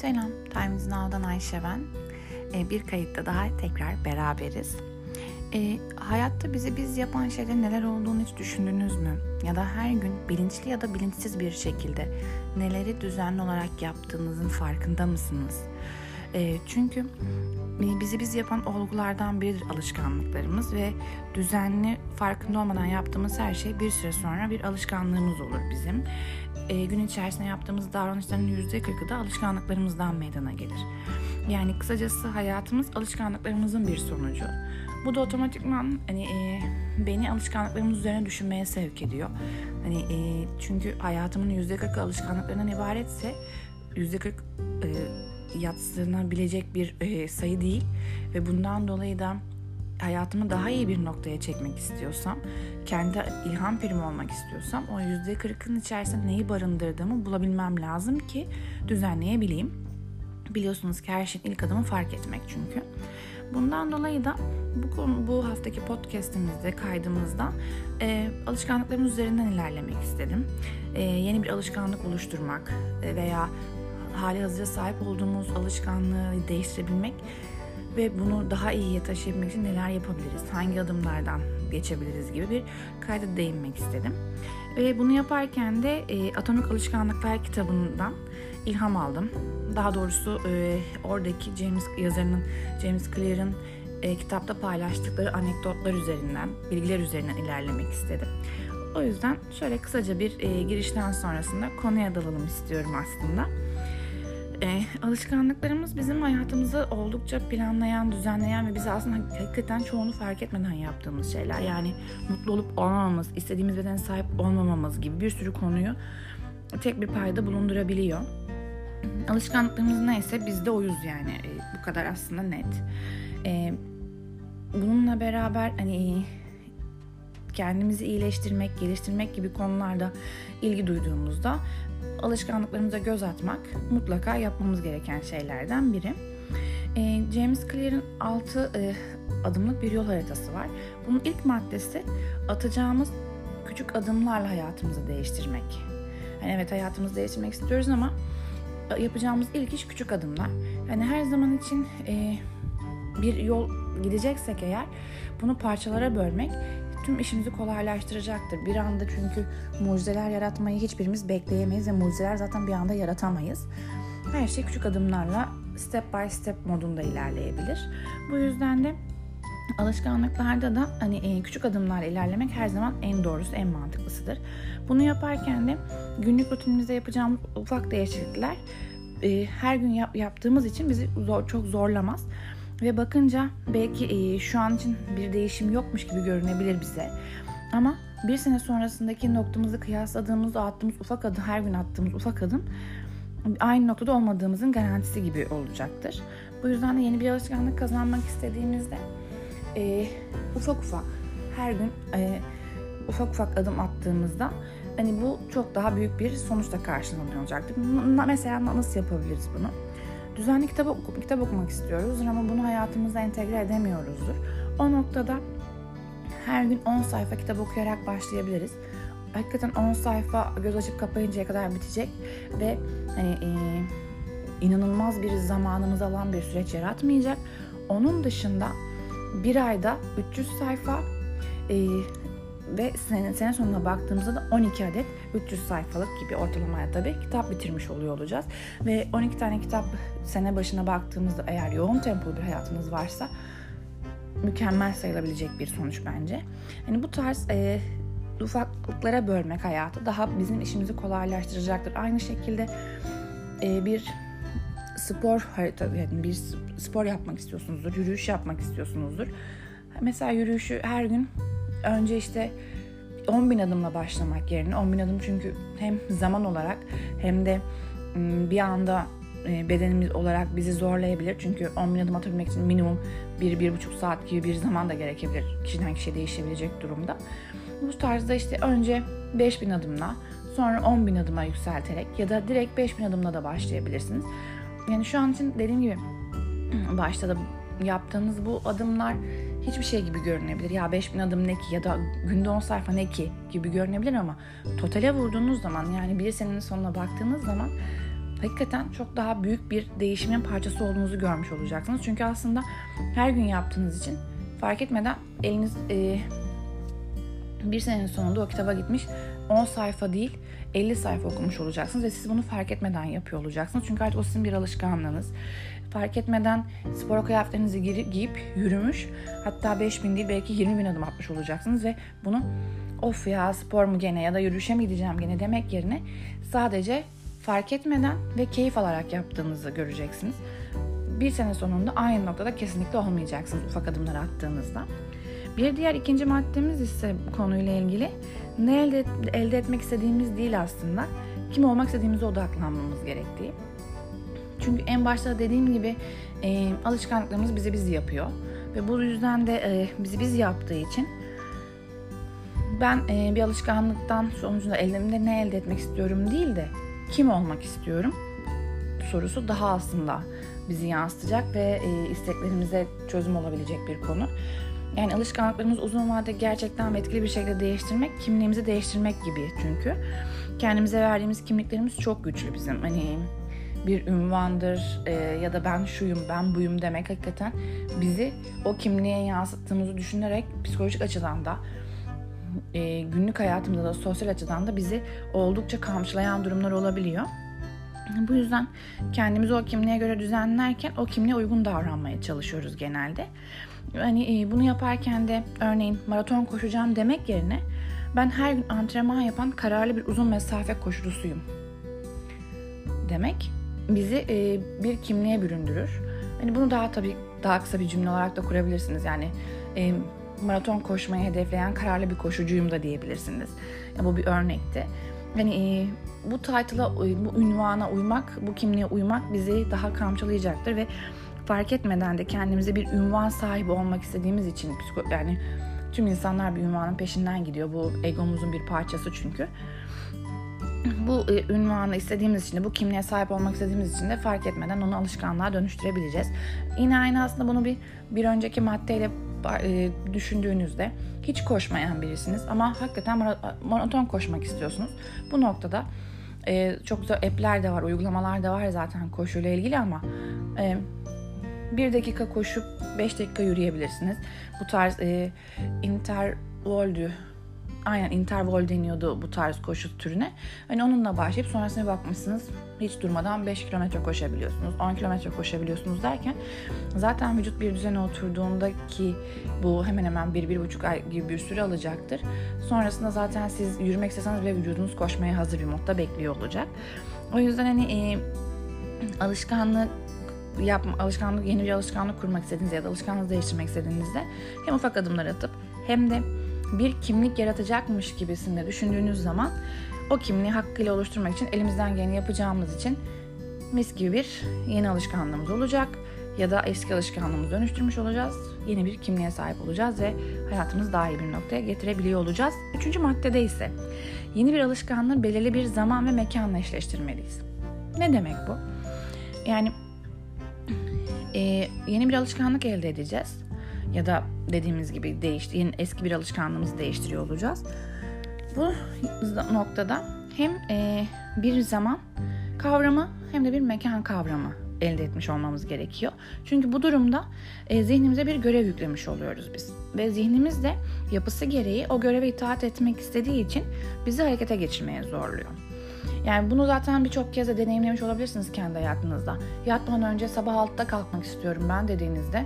Selam, Times Now'dan Ayşe ben. Ee, bir kayıtta daha tekrar beraberiz. Ee, hayatta bizi biz yapan şeylerin neler olduğunu hiç düşündünüz mü? Ya da her gün bilinçli ya da bilinçsiz bir şekilde neleri düzenli olarak yaptığınızın farkında mısınız? Ee, çünkü bizi biz yapan olgulardan biridir alışkanlıklarımız ve düzenli farkında olmadan yaptığımız her şey bir süre sonra bir alışkanlığımız olur bizim. E, gün içerisinde yaptığımız davranışların %40'ı da alışkanlıklarımızdan meydana gelir. Yani kısacası hayatımız alışkanlıklarımızın bir sonucu. Bu da otomatikman hani e, beni alışkanlıklarımız üzerine düşünmeye sevk ediyor. Hani e, çünkü hayatımın %40'ı alışkanlıklarından ibaretse %40 e, yatsınabilecek bir e, sayı değil ve bundan dolayı da hayatımı daha iyi bir noktaya çekmek istiyorsam, kendi ilham primi olmak istiyorsam o yüzde kırkın içerisinde neyi barındırdığımı bulabilmem lazım ki düzenleyebileyim. Biliyorsunuz ki her şeyin ilk adımı fark etmek çünkü. Bundan dolayı da bu konu, bu haftaki podcastimizde, kaydımızda e, alışkanlıklarımız üzerinden ilerlemek istedim. E, yeni bir alışkanlık oluşturmak e, veya hali hazırda sahip olduğumuz alışkanlığı değiştirebilmek ve bunu daha iyiye taşıyabilmek için neler yapabiliriz, hangi adımlardan geçebiliriz gibi bir kayda değinmek istedim. Ve bunu yaparken de e, Atomik Alışkanlıklar kitabından ilham aldım. Daha doğrusu e, oradaki James yazarının James Clear'ın e, kitapta paylaştıkları anekdotlar üzerinden, bilgiler üzerinden ilerlemek istedim. O yüzden şöyle kısaca bir e, girişten sonrasında konuya dalalım istiyorum aslında. E, alışkanlıklarımız bizim hayatımızı oldukça planlayan, düzenleyen ve bizi aslında hakikaten çoğunu fark etmeden yaptığımız şeyler. Yani mutlu olup olmamamız, istediğimiz bedene sahip olmamamız gibi bir sürü konuyu tek bir payda bulundurabiliyor. Alışkanlıklarımız neyse biz de oyuz yani. E, bu kadar aslında net. E, bununla beraber hani kendimizi iyileştirmek, geliştirmek gibi konularda ilgi duyduğumuzda alışkanlıklarımıza göz atmak mutlaka yapmamız gereken şeylerden biri. E, James Clear'ın 6 e, adımlık bir yol haritası var. Bunun ilk maddesi atacağımız küçük adımlarla hayatımızı değiştirmek. Yani evet hayatımızı değiştirmek istiyoruz ama yapacağımız ilk iş küçük adımlar. Yani her zaman için e, bir yol gideceksek eğer bunu parçalara bölmek tüm işimizi kolaylaştıracaktır. Bir anda çünkü mucizeler yaratmayı hiçbirimiz bekleyemeyiz ve mucizeler zaten bir anda yaratamayız. Her şey küçük adımlarla step by step modunda ilerleyebilir. Bu yüzden de alışkanlıklarda da hani küçük adımlarla ilerlemek her zaman en doğrusu, en mantıklısıdır. Bunu yaparken de günlük rutinimizde yapacağımız ufak değişiklikler her gün yap, yaptığımız için bizi çok zorlamaz. Ve bakınca belki e, şu an için bir değişim yokmuş gibi görünebilir bize. Ama bir sene sonrasındaki noktamızı kıyasladığımızda attığımız ufak adım, her gün attığımız ufak adım aynı noktada olmadığımızın garantisi gibi olacaktır. Bu yüzden de yeni bir alışkanlık kazanmak istediğimizde e, ufak ufak her gün e, ufak ufak adım attığımızda hani bu çok daha büyük bir sonuçla karşılanıyor olacaktır. Mesela nasıl yapabiliriz bunu? Düzenli kitap, oku, kitap okumak istiyoruz ama bunu hayatımıza entegre edemiyoruzdur. O noktada her gün 10 sayfa kitap okuyarak başlayabiliriz. Hakikaten 10 sayfa göz açıp kapayıncaya kadar bitecek ve hani, e, inanılmaz bir zamanımızı alan bir süreç yaratmayacak. Onun dışında bir ayda 300 sayfa e, ve sene, sene sonuna baktığımızda da 12 adet 300 sayfalık gibi ortalamaya tabii kitap bitirmiş oluyor olacağız. Ve 12 tane kitap sene başına baktığımızda eğer yoğun tempolu bir hayatınız varsa mükemmel sayılabilecek bir sonuç bence. Yani bu tarz e, ufaklıklara bölmek hayatı daha bizim işimizi kolaylaştıracaktır. Aynı şekilde e, bir spor harita yani bir spor yapmak istiyorsunuzdur, yürüyüş yapmak istiyorsunuzdur. Mesela yürüyüşü her gün önce işte 10 bin adımla başlamak yerine 10 bin adım çünkü hem zaman olarak hem de bir anda bedenimiz olarak bizi zorlayabilir. Çünkü 10 bin adım atabilmek için minimum 1-1,5 saat gibi bir zaman da gerekebilir. Kişiden kişiye değişebilecek durumda. Bu tarzda işte önce 5 bin adımla sonra 10 bin adıma yükselterek ya da direkt 5 bin adımla da başlayabilirsiniz. Yani şu an için dediğim gibi başta da yaptığınız bu adımlar hiçbir şey gibi görünebilir. Ya 5000 adım ne ki ya da günde 10 sayfa ne ki gibi görünebilir ama totale vurduğunuz zaman yani bir senenin sonuna baktığınız zaman hakikaten çok daha büyük bir değişimin parçası olduğunuzu görmüş olacaksınız. Çünkü aslında her gün yaptığınız için fark etmeden eliniz e, bir senenin sonunda o kitaba gitmiş 10 sayfa değil 50 sayfa okumuş olacaksınız ve siz bunu fark etmeden yapıyor olacaksınız. Çünkü artık o sizin bir alışkanlığınız. Fark etmeden spor kıyafetlerinizi giyip yürümüş hatta 5000 değil belki 20 bin adım atmış olacaksınız ve bunu of ya spor mu gene ya da yürüyüşe mi gideceğim gene demek yerine sadece fark etmeden ve keyif alarak yaptığınızı göreceksiniz. Bir sene sonunda aynı noktada kesinlikle olmayacaksınız ufak adımlar attığınızda. Bir diğer ikinci maddemiz ise konuyla ilgili ne elde, elde etmek istediğimiz değil aslında. Kim olmak istediğimize odaklanmamız gerektiği. Çünkü en başta dediğim gibi e, alışkanlıklarımız bizi biz yapıyor. Ve bu yüzden de e, bizi biz yaptığı için ben e, bir alışkanlıktan sonucunda elimde ne elde etmek istiyorum değil de kim olmak istiyorum sorusu daha aslında bizi yansıtacak ve e, isteklerimize çözüm olabilecek bir konu. Yani alışkanlıklarımız uzun vadede gerçekten etkili bir şekilde değiştirmek, kimliğimizi değiştirmek gibi çünkü. Kendimize verdiğimiz kimliklerimiz çok güçlü bizim. Hani bir ünvandır e, ya da ben şuyum, ben buyum demek hakikaten bizi o kimliğe yansıttığımızı düşünerek psikolojik açıdan da e, günlük hayatımızda da sosyal açıdan da bizi oldukça kamçılayan durumlar olabiliyor. Bu yüzden kendimizi o kimliğe göre düzenlerken o kimliğe uygun davranmaya çalışıyoruz genelde. Hani bunu yaparken de örneğin maraton koşacağım demek yerine ben her gün antrenman yapan kararlı bir uzun mesafe koşucusuyum demek bizi bir kimliğe büründürür. Hani bunu daha tabii daha kısa bir cümle olarak da kurabilirsiniz. Yani maraton koşmayı hedefleyen kararlı bir koşucuyum da diyebilirsiniz. Ya bu bir örnekti. Hani bu title'a, bu ünvana uymak, bu kimliğe uymak bizi daha kamçılayacaktır ve fark etmeden de kendimize bir ünvan sahibi olmak istediğimiz için yani tüm insanlar bir ünvanın peşinden gidiyor. Bu egomuzun bir parçası çünkü. Bu e, ünvanı istediğimiz için de bu kimliğe sahip olmak istediğimiz için de fark etmeden onu alışkanlığa dönüştürebileceğiz. Yine aynı aslında bunu bir bir önceki maddeyle e, düşündüğünüzde hiç koşmayan birisiniz ama hakikaten monoton koşmak istiyorsunuz. Bu noktada e, çok güzel app'ler de var, uygulamalar da var zaten koşuyla ilgili ama e, bir dakika koşup 5 dakika yürüyebilirsiniz. Bu tarz e, intervoldu aynen interval deniyordu bu tarz koşu türüne. Hani onunla başlayıp sonrasına bakmışsınız hiç durmadan 5 kilometre koşabiliyorsunuz, 10 kilometre koşabiliyorsunuz derken zaten vücut bir düzene oturduğunda ki bu hemen hemen 1-1,5 ay gibi bir süre alacaktır. Sonrasında zaten siz yürümek isteseniz ve vücudunuz koşmaya hazır bir modda bekliyor olacak. O yüzden hani e, alışkanlık yapma, alışkanlık, yeni bir alışkanlık kurmak istediğinizde ya da alışkanlığı değiştirmek istediğinizde hem ufak adımlar atıp hem de bir kimlik yaratacakmış gibisinde düşündüğünüz zaman o kimliği hakkıyla oluşturmak için elimizden geleni yapacağımız için mis gibi bir yeni alışkanlığımız olacak ya da eski alışkanlığımızı dönüştürmüş olacağız. Yeni bir kimliğe sahip olacağız ve hayatımızı daha iyi bir noktaya getirebiliyor olacağız. Üçüncü maddede ise yeni bir alışkanlığı belirli bir zaman ve mekanla eşleştirmeliyiz. Ne demek bu? Yani e, yeni bir alışkanlık elde edeceğiz ya da dediğimiz gibi değişti, yeni eski bir alışkanlığımızı değiştiriyor olacağız. Bu noktada hem e, bir zaman kavramı hem de bir mekan kavramı elde etmiş olmamız gerekiyor. Çünkü bu durumda e, zihnimize bir görev yüklemiş oluyoruz biz. Ve zihnimiz de yapısı gereği o göreve itaat etmek istediği için bizi harekete geçirmeye zorluyor. Yani bunu zaten birçok kez de deneyimlemiş olabilirsiniz kendi hayatınızda. Yatmadan önce sabah 6'da kalkmak istiyorum ben dediğinizde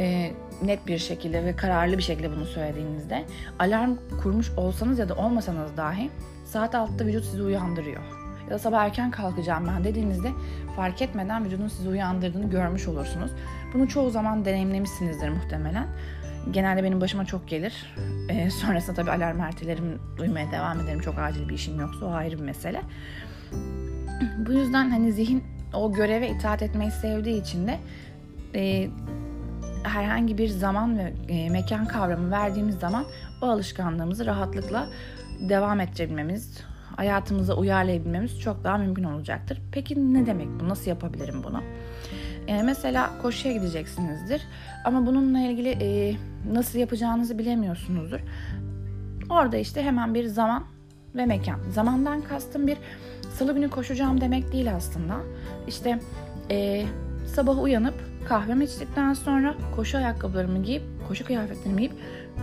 e, net bir şekilde ve kararlı bir şekilde bunu söylediğinizde alarm kurmuş olsanız ya da olmasanız dahi saat 6'da vücut sizi uyandırıyor. Ya da sabah erken kalkacağım ben dediğinizde fark etmeden vücudun sizi uyandırdığını görmüş olursunuz. Bunu çoğu zaman deneyimlemişsinizdir muhtemelen. Genelde benim başıma çok gelir. Ee, sonrasında tabii alarm ertelerim duymaya devam ederim. Çok acil bir işim yoksa o ayrı bir mesele. Bu yüzden hani zihin o göreve itaat etmeyi sevdiği için de e, herhangi bir zaman ve e, mekan kavramı verdiğimiz zaman o alışkanlığımızı rahatlıkla devam ettirebilmemiz, hayatımıza uyarlayabilmemiz çok daha mümkün olacaktır. Peki ne demek bu? Nasıl yapabilirim bunu? E, mesela koşuya gideceksinizdir ama bununla ilgili e, nasıl yapacağınızı bilemiyorsunuzdur. Orada işte hemen bir zaman ve mekan. Zamandan kastım bir salı günü koşacağım demek değil aslında. İşte e, sabah uyanıp kahvemi içtikten sonra koşu ayakkabılarımı giyip, koşu kıyafetlerimi giyip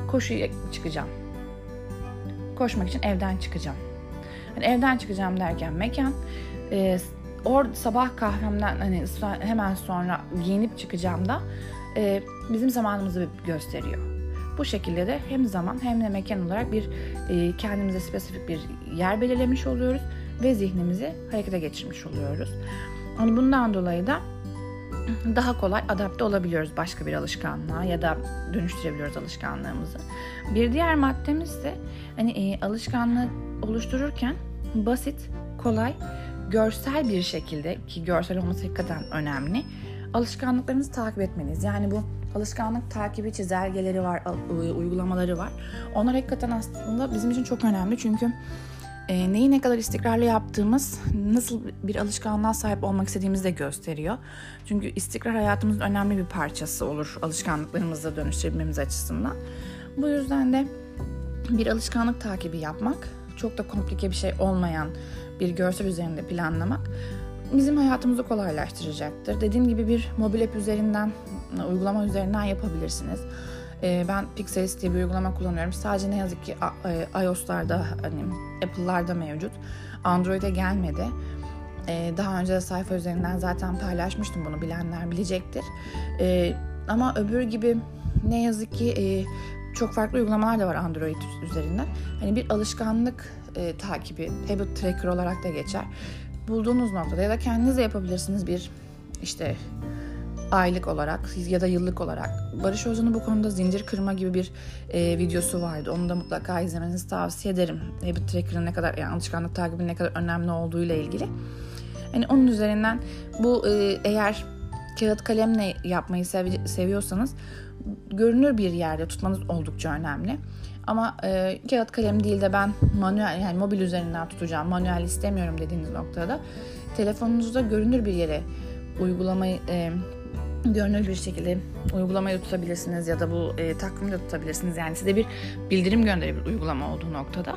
koşuya çıkacağım. Koşmak için evden çıkacağım. Yani evden çıkacağım derken mekan, e, or sabah kahvemden hani hemen sonra giyinip çıkacağım da e, bizim zamanımızı gösteriyor. Bu şekilde de hem zaman hem de mekan olarak bir e, kendimize spesifik bir yer belirlemiş oluyoruz ve zihnimizi harekete geçirmiş oluyoruz. Hani bundan dolayı da daha kolay adapte olabiliyoruz başka bir alışkanlığa ya da dönüştürebiliyoruz alışkanlığımızı. Bir diğer maddemiz de hani e, alışkanlığı oluştururken basit, kolay, görsel bir şekilde ki görsel olması hakikaten önemli. Alışkanlıklarınızı takip etmeniz. Yani bu alışkanlık takibi çizelgeleri var, uygulamaları var. Onlar hakikaten aslında bizim için çok önemli çünkü e, neyi ne kadar istikrarlı yaptığımız nasıl bir alışkanlığa sahip olmak istediğimizi de gösteriyor. Çünkü istikrar hayatımızın önemli bir parçası olur alışkanlıklarımızı dönüştürmemiz açısından. Bu yüzden de bir alışkanlık takibi yapmak çok da komplike bir şey olmayan bir görsel üzerinde planlamak bizim hayatımızı kolaylaştıracaktır. Dediğim gibi bir mobil app üzerinden, uygulama üzerinden yapabilirsiniz. Ee, ben Pixelist diye bir uygulama kullanıyorum. Sadece ne yazık ki e, iOS'larda, hani Apple'larda mevcut. Android'e gelmedi. Ee, daha önce de sayfa üzerinden zaten paylaşmıştım bunu bilenler bilecektir. Ee, ama öbür gibi ne yazık ki e, çok farklı uygulamalar da var Android üzerinden. Hani bir alışkanlık e, takibi, habit tracker olarak da geçer. Bulduğunuz noktada ya da kendiniz de yapabilirsiniz bir işte aylık olarak ya da yıllık olarak. Barış Ozan'ın bu konuda zincir kırma gibi bir e, videosu vardı. Onu da mutlaka izlemenizi tavsiye ederim. Habit Tracker'ın ne kadar yani alışkanlık takibinin ne kadar önemli olduğu ile ilgili. Yani onun üzerinden bu e, eğer kağıt kalemle yapmayı sev- seviyorsanız görünür bir yerde tutmanız oldukça önemli. Ama e, kağıt kalem değil de ben manuel yani mobil üzerinden tutacağım, manuel istemiyorum dediğiniz noktada telefonunuzda görünür bir yere uygulamayı e, görünür bir şekilde uygulamayı tutabilirsiniz ya da bu e, takvimi de tutabilirsiniz. Yani size bir bildirim gönderebilir uygulama olduğu noktada.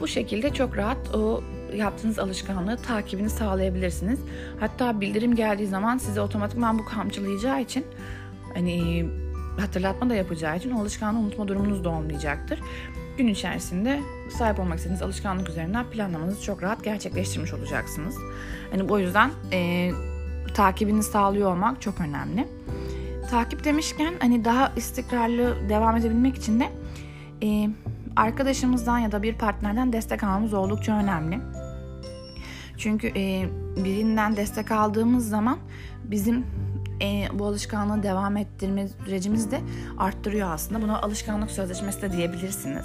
Bu şekilde çok rahat o yaptığınız alışkanlığı takibini sağlayabilirsiniz. Hatta bildirim geldiği zaman size otomatikman bu kamçılayacağı için hani hatırlatma da yapacağı için o alışkanlığı unutma durumunuz da olmayacaktır. Gün içerisinde sahip olmak istediğiniz alışkanlık üzerinden planlamanızı çok rahat gerçekleştirmiş olacaksınız. Hani bu yüzden e, takibini sağlıyor olmak çok önemli. Takip demişken hani daha istikrarlı devam edebilmek için de e, arkadaşımızdan ya da bir partnerden destek almamız oldukça önemli. Çünkü e, birinden destek aldığımız zaman bizim e, bu alışkanlığı devam ettirme sürecimizi de arttırıyor aslında. Buna alışkanlık sözleşmesi de diyebilirsiniz.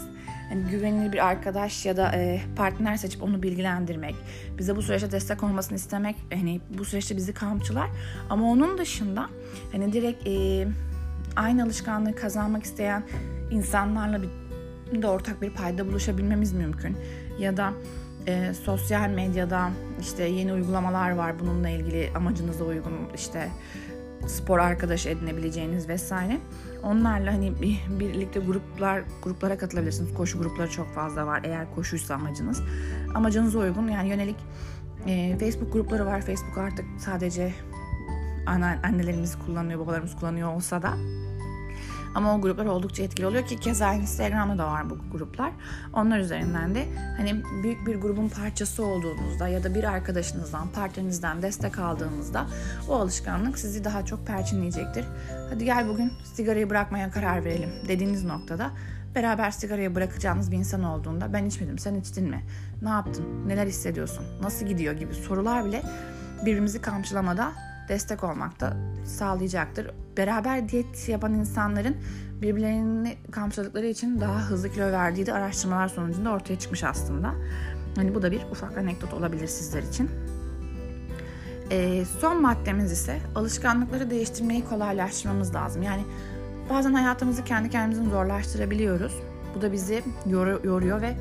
Yani güvenilir bir arkadaş ya da e, partner seçip onu bilgilendirmek, bize bu süreçte destek olmasını istemek, hani bu süreçte bizi kamçılar. Ama onun dışında hani direkt e, aynı alışkanlığı kazanmak isteyen insanlarla bir de ortak bir payda buluşabilmemiz mümkün. Ya da e, sosyal medyada işte yeni uygulamalar var bununla ilgili amacınıza uygun işte spor arkadaşı edinebileceğiniz vesaire. Onlarla hani birlikte gruplar gruplara katılabilirsiniz. Koşu grupları çok fazla var eğer koşuysa amacınız. Amacınıza uygun yani yönelik e, Facebook grupları var. Facebook artık sadece annelerimiz kullanıyor, babalarımız kullanıyor olsa da ama o gruplar oldukça etkili oluyor ki keza Instagram'da da var bu gruplar. Onlar üzerinden de hani büyük bir grubun parçası olduğunuzda ya da bir arkadaşınızdan, partnerinizden destek aldığınızda o alışkanlık sizi daha çok perçinleyecektir. Hadi gel bugün sigarayı bırakmaya karar verelim dediğiniz noktada beraber sigarayı bırakacağınız bir insan olduğunda ben içmedim sen içtin mi? Ne yaptın? Neler hissediyorsun? Nasıl gidiyor gibi sorular bile birbirimizi kamçılamada destek olmak da sağlayacaktır. Beraber diyet yapan insanların birbirlerini kamçıladıkları için daha hızlı kilo verdiği de araştırmalar sonucunda ortaya çıkmış aslında. Hani bu da bir ufak anekdot olabilir sizler için. E, son maddemiz ise alışkanlıkları değiştirmeyi kolaylaştırmamız lazım. Yani bazen hayatımızı kendi kendimizin zorlaştırabiliyoruz. Bu da bizi yor- yoruyor ve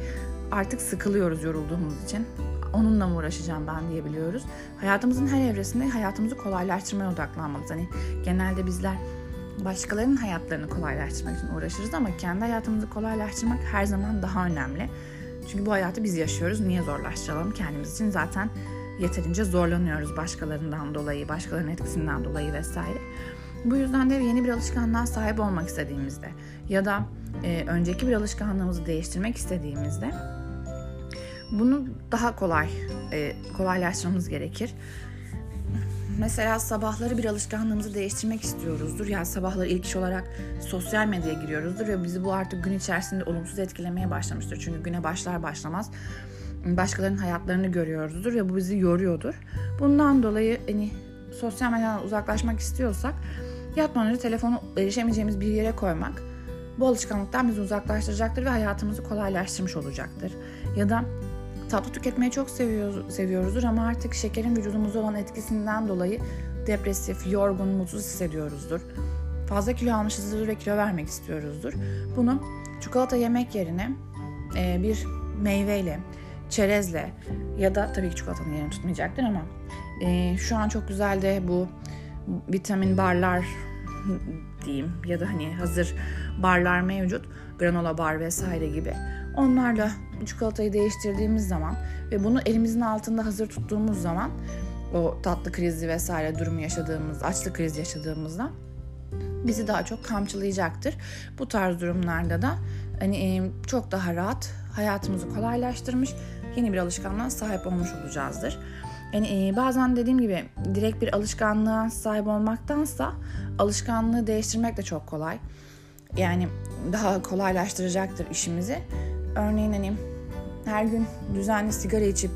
artık sıkılıyoruz yorulduğumuz için onunla mı uğraşacağım ben diyebiliyoruz. Hayatımızın her evresinde hayatımızı kolaylaştırmaya odaklanmalıyız. Hani genelde bizler başkalarının hayatlarını kolaylaştırmak için uğraşırız ama kendi hayatımızı kolaylaştırmak her zaman daha önemli. Çünkü bu hayatı biz yaşıyoruz. Niye zorlaştıralım kendimiz için? Zaten yeterince zorlanıyoruz başkalarından dolayı, başkalarının etkisinden dolayı vesaire. Bu yüzden de yeni bir alışkanlığa sahip olmak istediğimizde ya da e, önceki bir alışkanlığımızı değiştirmek istediğimizde bunu daha kolay e, kolaylaştırmamız gerekir. Mesela sabahları bir alışkanlığımızı değiştirmek istiyoruzdur. Yani sabahları ilk iş olarak sosyal medyaya giriyoruzdur ve bizi bu artık gün içerisinde olumsuz etkilemeye başlamıştır. Çünkü güne başlar başlamaz başkalarının hayatlarını görüyoruzdur ve bu bizi yoruyordur. Bundan dolayı hani sosyal medyadan uzaklaşmak istiyorsak yatmadan önce telefonu erişemeyeceğimiz bir yere koymak bu alışkanlıktan bizi uzaklaştıracaktır ve hayatımızı kolaylaştırmış olacaktır. Ya da tatlı tüketmeyi çok seviyoruz, seviyoruzdur ama artık şekerin vücudumuzda olan etkisinden dolayı depresif, yorgun, mutsuz hissediyoruzdur. Fazla kilo almışızdır ve kilo vermek istiyoruzdur. Bunu çikolata yemek yerine e, bir meyveyle, çerezle ya da tabii ki çikolatanın yerini tutmayacaktır ama e, şu an çok güzel de bu vitamin barlar diyeyim ya da hani hazır barlar mevcut. Granola bar vesaire gibi. Onlarla çikolatayı değiştirdiğimiz zaman ve bunu elimizin altında hazır tuttuğumuz zaman o tatlı krizi vesaire durumu yaşadığımız, açlık krizi yaşadığımızda bizi daha çok kamçılayacaktır. Bu tarz durumlarda da hani çok daha rahat hayatımızı kolaylaştırmış yeni bir alışkanlığa sahip olmuş olacağızdır. Yani bazen dediğim gibi direkt bir alışkanlığa sahip olmaktansa alışkanlığı değiştirmek de çok kolay. Yani daha kolaylaştıracaktır işimizi. Örneğin hani her gün düzenli sigara içip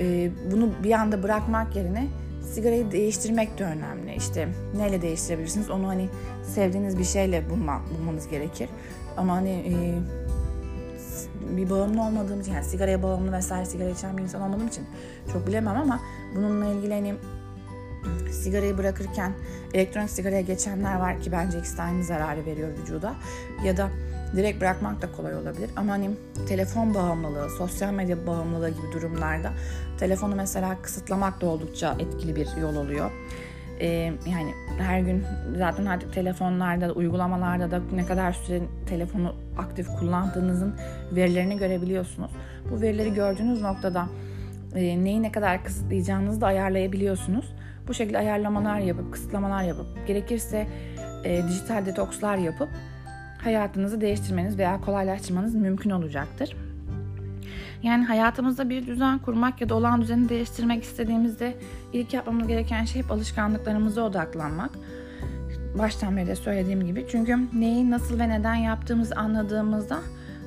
e, bunu bir anda bırakmak yerine sigarayı değiştirmek de önemli. İşte neyle değiştirebilirsiniz onu hani sevdiğiniz bir şeyle bulma, bulmanız gerekir. Ama hani e, bir bağımlı olmadığım için yani sigaraya bağımlı vesaire sigara içen bir insan olmadığım için çok bilemem ama bununla ilgili hani sigarayı bırakırken elektronik sigaraya geçenler var ki bence ikisi aynı zararı veriyor vücuda. Ya da direkt bırakmak da kolay olabilir. Ama hani telefon bağımlılığı, sosyal medya bağımlılığı gibi durumlarda telefonu mesela kısıtlamak da oldukça etkili bir yol oluyor. Ee, yani her gün zaten artık telefonlarda, uygulamalarda da ne kadar süre telefonu aktif kullandığınızın verilerini görebiliyorsunuz. Bu verileri gördüğünüz noktada e, neyi ne kadar kısıtlayacağınızı da ayarlayabiliyorsunuz. Bu şekilde ayarlamalar yapıp, kısıtlamalar yapıp, gerekirse e, dijital detokslar yapıp hayatınızı değiştirmeniz veya kolaylaştırmanız mümkün olacaktır. Yani hayatımızda bir düzen kurmak ya da olan düzeni değiştirmek istediğimizde ilk yapmamız gereken şey hep alışkanlıklarımıza odaklanmak. Baştan beri de söylediğim gibi. Çünkü neyi nasıl ve neden yaptığımızı anladığımızda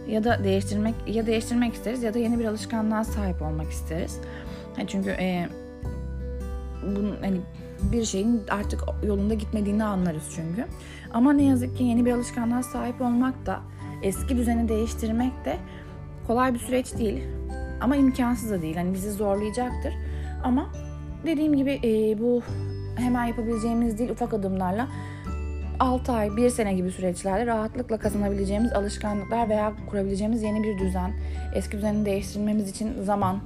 ya da değiştirmek ya değiştirmek isteriz ya da yeni bir alışkanlığa sahip olmak isteriz. Çünkü e, bunun hani bir şeyin artık yolunda gitmediğini anlarız çünkü. Ama ne yazık ki yeni bir alışkanlığa sahip olmak da eski düzeni değiştirmek de kolay bir süreç değil. Ama imkansız da değil. Hani bizi zorlayacaktır. Ama dediğim gibi e, bu hemen yapabileceğimiz değil ufak adımlarla 6 ay, 1 sene gibi süreçlerde rahatlıkla kazanabileceğimiz alışkanlıklar veya kurabileceğimiz yeni bir düzen, eski düzeni değiştirmemiz için zaman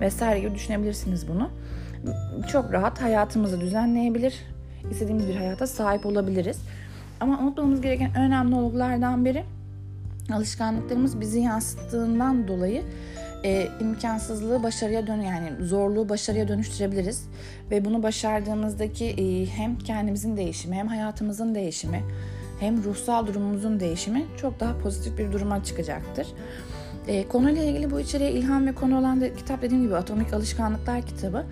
vesaire gibi düşünebilirsiniz bunu. Çok rahat hayatımızı düzenleyebilir, istediğimiz bir hayata sahip olabiliriz. Ama unutmamamız gereken önemli olgulardan biri alışkanlıklarımız bizi yansıttığından dolayı e, imkansızlığı başarıya dön yani zorluğu başarıya dönüştürebiliriz ve bunu başardığımızdaki e, hem kendimizin değişimi hem hayatımızın değişimi hem ruhsal durumumuzun değişimi çok daha pozitif bir duruma çıkacaktır. E, konuyla ilgili bu içeriğe ilham ve konu olan da, kitap dediğim gibi Atomik Alışkanlıklar kitabı.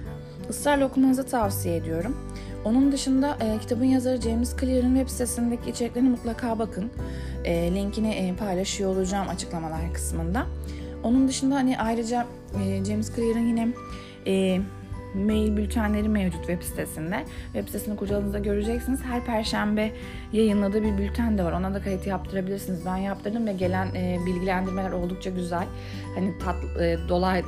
Israrla okumanızı tavsiye ediyorum. Onun dışında e, kitabın yazarı James Clear'ın web sitesindeki içeriklerine mutlaka bakın. E, linkini e, paylaşıyor olacağım açıklamalar kısmında. Onun dışında hani ayrıca e, James Clear'ın yine e, mail bültenleri mevcut web sitesinde. Web sitesini kurcaladığınızda göreceksiniz. Her perşembe yayınladığı bir bülten de var. Ona da kayıt yaptırabilirsiniz. Ben yaptırdım ve gelen e, bilgilendirmeler oldukça güzel. Hani tat, e, dolay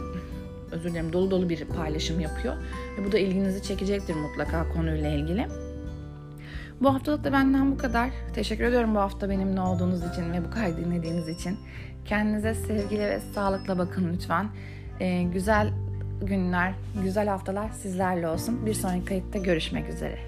özür dilerim dolu dolu bir paylaşım yapıyor. Ve bu da ilginizi çekecektir mutlaka konuyla ilgili. Bu haftalık da benden bu kadar. Teşekkür ediyorum bu hafta benimle olduğunuz için ve bu kaydı dinlediğiniz için. Kendinize sevgiyle ve sağlıkla bakın lütfen. Ee, güzel günler, güzel haftalar sizlerle olsun. Bir sonraki kayıtta görüşmek üzere.